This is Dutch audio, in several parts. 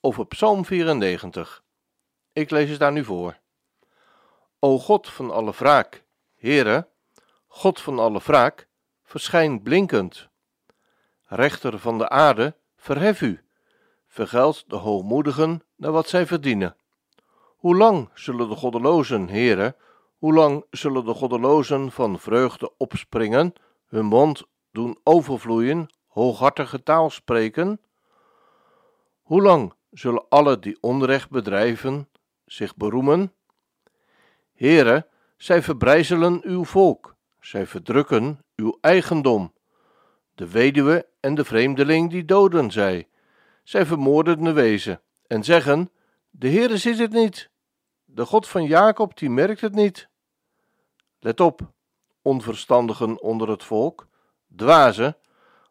over Psalm 94. Ik lees het daar nu voor. O God van alle wraak, Heere, God van alle wraak, verschijn blinkend. Rechter van de aarde, verhef u, vergeld de hoogmoedigen naar wat zij verdienen. Hoe lang zullen de goddelozen, Heere, hoe lang zullen de goddelozen van vreugde opspringen, hun mond doen overvloeien, hooghartige taal spreken? Hoe lang zullen alle die onrecht bedrijven zich beroemen? Heere, zij verbrijzelen uw volk, zij verdrukken uw eigendom. De weduwe en de vreemdeling die doden zij. Zij vermoorden de wezen en zeggen: De Heere ziet het niet. De God van Jacob die merkt het niet. Let op, onverstandigen onder het volk, dwazen,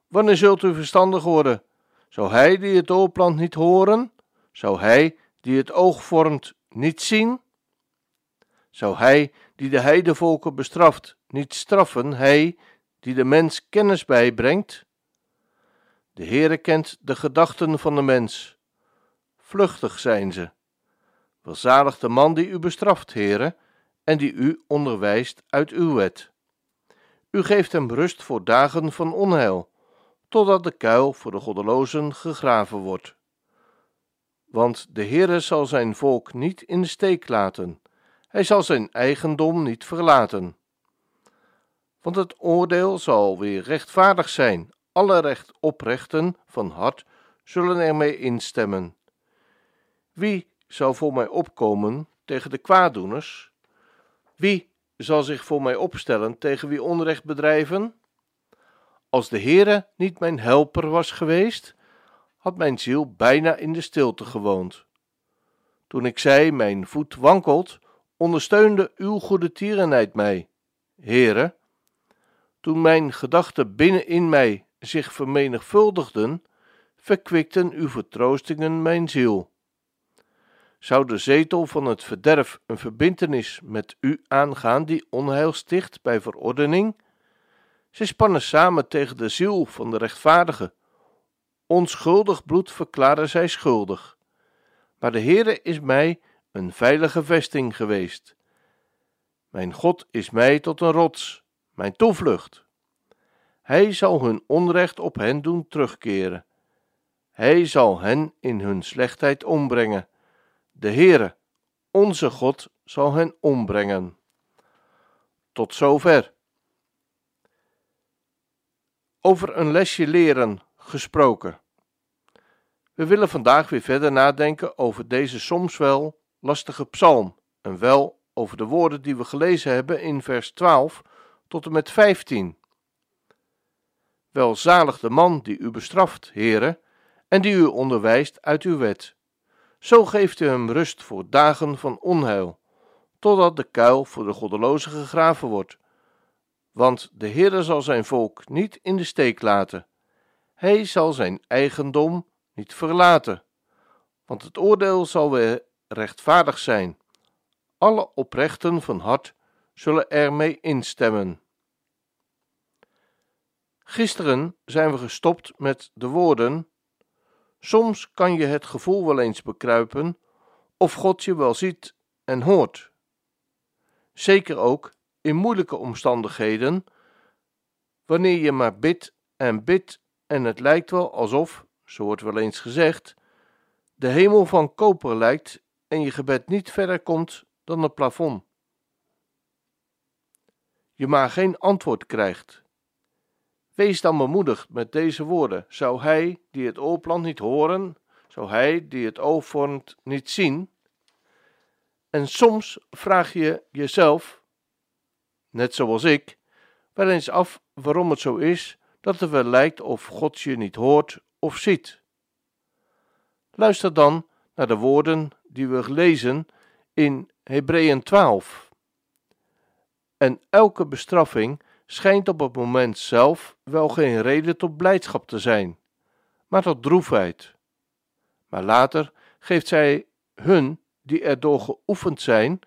wanneer zult u verstandig worden? Zou hij die het oorplant niet horen? Zou hij die het oog vormt niet zien? Zou hij die de heidevolken bestraft niet straffen, hij die de mens kennis bijbrengt? De Heere kent de gedachten van de mens. Vluchtig zijn ze. Welzalig de man die u bestraft, Heere, en die u onderwijst uit uw wet. U geeft hem rust voor dagen van onheil, totdat de kuil voor de goddelozen gegraven wordt. Want de Heere zal zijn volk niet in de steek laten, hij zal zijn eigendom niet verlaten. Want het oordeel zal weer rechtvaardig zijn, alle recht oprechten van hart zullen ermee instemmen. Wie zal voor mij opkomen tegen de kwaaddoeners? Wie zal zich voor mij opstellen tegen wie onrecht bedrijven? Als de Heere niet mijn helper was geweest, had mijn ziel bijna in de stilte gewoond. Toen ik zei, mijn voet wankelt, ondersteunde uw goede tierenheid mij, Heere. Toen mijn gedachten binnenin mij zich vermenigvuldigden, verkwikten uw vertroostingen mijn ziel. Zou de zetel van het verderf een verbintenis met u aangaan die onheil sticht bij verordening? Zij spannen samen tegen de ziel van de rechtvaardige. Onschuldig bloed verklaren zij schuldig. Maar de Heere is mij een veilige vesting geweest. Mijn God is mij tot een rots, mijn toevlucht. Hij zal hun onrecht op hen doen terugkeren. Hij zal hen in hun slechtheid ombrengen. De Heere, onze God, zal hen ombrengen. Tot zover. Over een lesje leren gesproken. We willen vandaag weer verder nadenken over deze soms wel lastige psalm en wel over de woorden die we gelezen hebben in vers 12 tot en met 15. Welzalig de man die u bestraft, heren, en die u onderwijst uit uw wet. Zo geeft u hem rust voor dagen van onheil, totdat de kuil voor de goddelozen gegraven wordt. Want de Heere zal zijn volk niet in de steek laten. Hij zal zijn eigendom niet verlaten, want het oordeel zal weer rechtvaardig zijn. Alle oprechten van hart zullen ermee instemmen. Gisteren zijn we gestopt met de woorden: Soms kan je het gevoel wel eens bekruipen of God je wel ziet en hoort. Zeker ook in moeilijke omstandigheden, wanneer je maar bidt en bidt en het lijkt wel alsof, zo wordt wel eens gezegd, de hemel van koper lijkt en je gebed niet verder komt dan het plafond. Je maar geen antwoord krijgt. Wees dan bemoedigd met deze woorden. Zou hij die het oorplant niet horen, zou hij die het oog vormt niet zien? En soms vraag je jezelf, net zoals ik, wel eens af waarom het zo is dat het wel lijkt of God je niet hoort of ziet. Luister dan naar de woorden die we lezen in Hebreeën 12. En elke bestraffing schijnt op het moment zelf wel geen reden tot blijdschap te zijn, maar tot droefheid. Maar later geeft zij hun die erdoor geoefend zijn,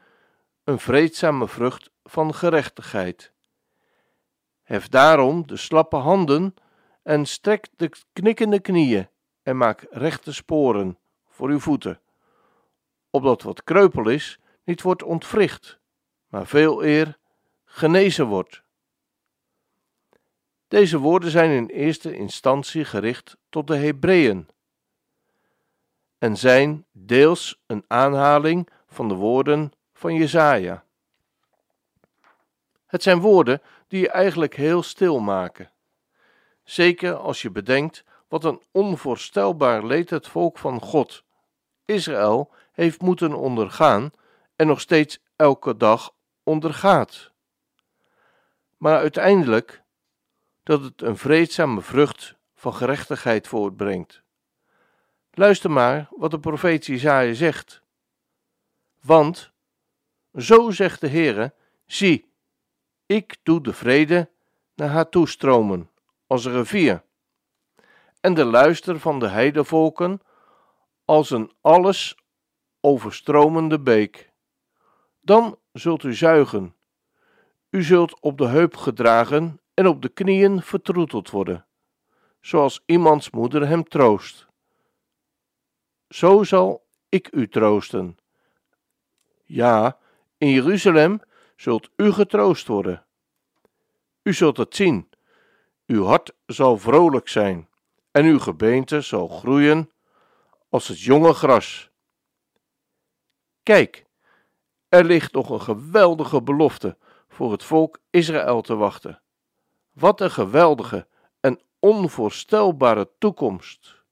een vreedzame vrucht van gerechtigheid. Hef daarom de slappe handen en strek de knikkende knieën en maak rechte sporen voor uw voeten, opdat wat kreupel is niet wordt ontwricht, maar veel eer genezen wordt. Deze woorden zijn in eerste instantie gericht tot de Hebreeën en zijn deels een aanhaling van de woorden van Jesaja. Het zijn woorden die je eigenlijk heel stil maken. Zeker als je bedenkt wat een onvoorstelbaar leed het volk van God, Israël, heeft moeten ondergaan en nog steeds elke dag ondergaat. Maar uiteindelijk dat het een vreedzame vrucht van gerechtigheid voortbrengt. Luister maar wat de profeet Isaiah zegt. Want, zo zegt de Heere, zie, ik doe de vrede naar haar toestromen, als een rivier, en de luister van de heidevolken als een alles overstromende beek. Dan zult u zuigen, u zult op de heup gedragen en op de knieën vertroeteld worden, zoals iemands moeder hem troost zo zal ik u troosten. Ja, in Jeruzalem zult u getroost worden. U zult het zien. Uw hart zal vrolijk zijn en uw gebeente zal groeien als het jonge gras. Kijk, er ligt nog een geweldige belofte voor het volk Israël te wachten. Wat een geweldige en onvoorstelbare toekomst.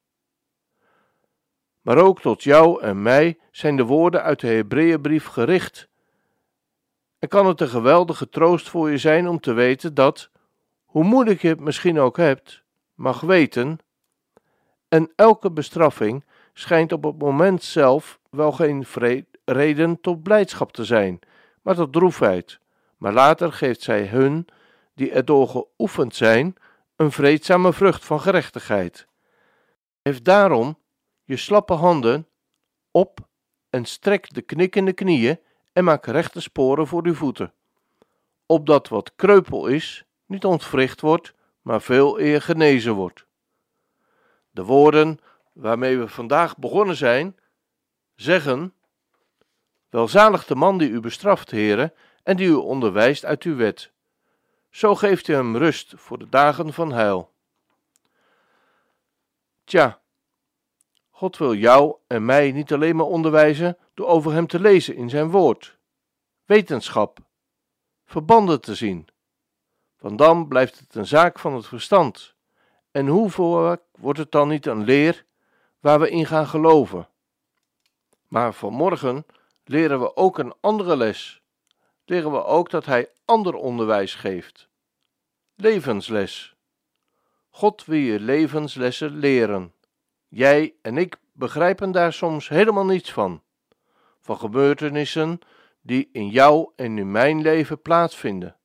Maar ook tot jou en mij zijn de woorden uit de Hebreeënbrief gericht. En kan het een geweldige troost voor je zijn om te weten dat, hoe moeilijk je het misschien ook hebt, mag weten, en elke bestraffing schijnt op het moment zelf wel geen reden tot blijdschap te zijn, maar tot droefheid. Maar later geeft zij hun, die erdoor geoefend zijn, een vreedzame vrucht van gerechtigheid. Heeft daarom je slappe handen op en strek de knikkende knieën en maak rechte sporen voor uw voeten, opdat wat kreupel is niet ontwricht wordt, maar veel eer genezen wordt. De woorden waarmee we vandaag begonnen zijn, zeggen: Welzalig de man die u bestraft, heren, en die u onderwijst uit uw wet. Zo geeft u hem rust voor de dagen van heil. Tja, God wil jou en mij niet alleen maar onderwijzen door over Hem te lezen in Zijn woord, wetenschap, verbanden te zien. Want dan blijft het een zaak van het verstand. En hoe voor wordt het dan niet een leer waar we in gaan geloven? Maar vanmorgen leren we ook een andere les. Leren we ook dat Hij ander onderwijs geeft. Levensles. God wil je levenslessen leren. Jij en ik begrijpen daar soms helemaal niets van. Van gebeurtenissen die in jou en in mijn leven plaatsvinden.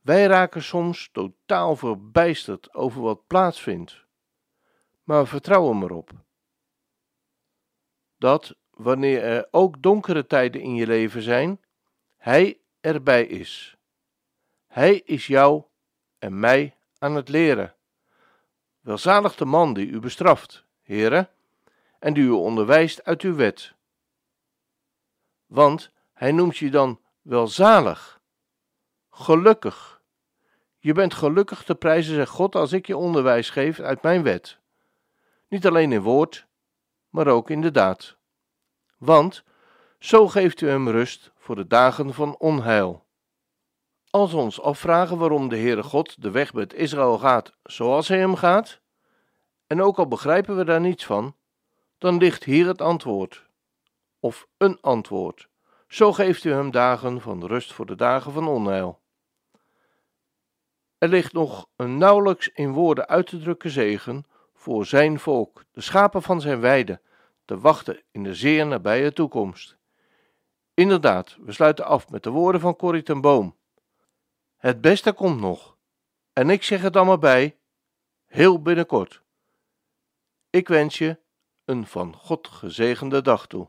Wij raken soms totaal verbijsterd over wat plaatsvindt. Maar we vertrouwen erop. Dat wanneer er ook donkere tijden in je leven zijn, Hij erbij is. Hij is jou en mij aan het leren. Welzalig de man die u bestraft, heren, en die u onderwijst uit uw wet. Want hij noemt je dan welzalig, gelukkig. Je bent gelukkig te prijzen, zegt God, als ik je onderwijs geef uit mijn wet. Niet alleen in woord, maar ook in de daad. Want zo geeft u hem rust voor de dagen van onheil. Als we ons afvragen waarom de Heere God de weg met Israël gaat zoals hij hem gaat, en ook al begrijpen we daar niets van, dan ligt hier het antwoord. Of een antwoord. Zo geeft u hem dagen van rust voor de dagen van onheil. Er ligt nog een nauwelijks in woorden uit te drukken zegen voor zijn volk, de schapen van zijn weide, te wachten in de zeer nabije toekomst. Inderdaad, we sluiten af met de woorden van Corrie ten Boom. Het beste komt nog. En ik zeg het maar bij, heel binnenkort. Ik wens je een van God gezegende dag toe.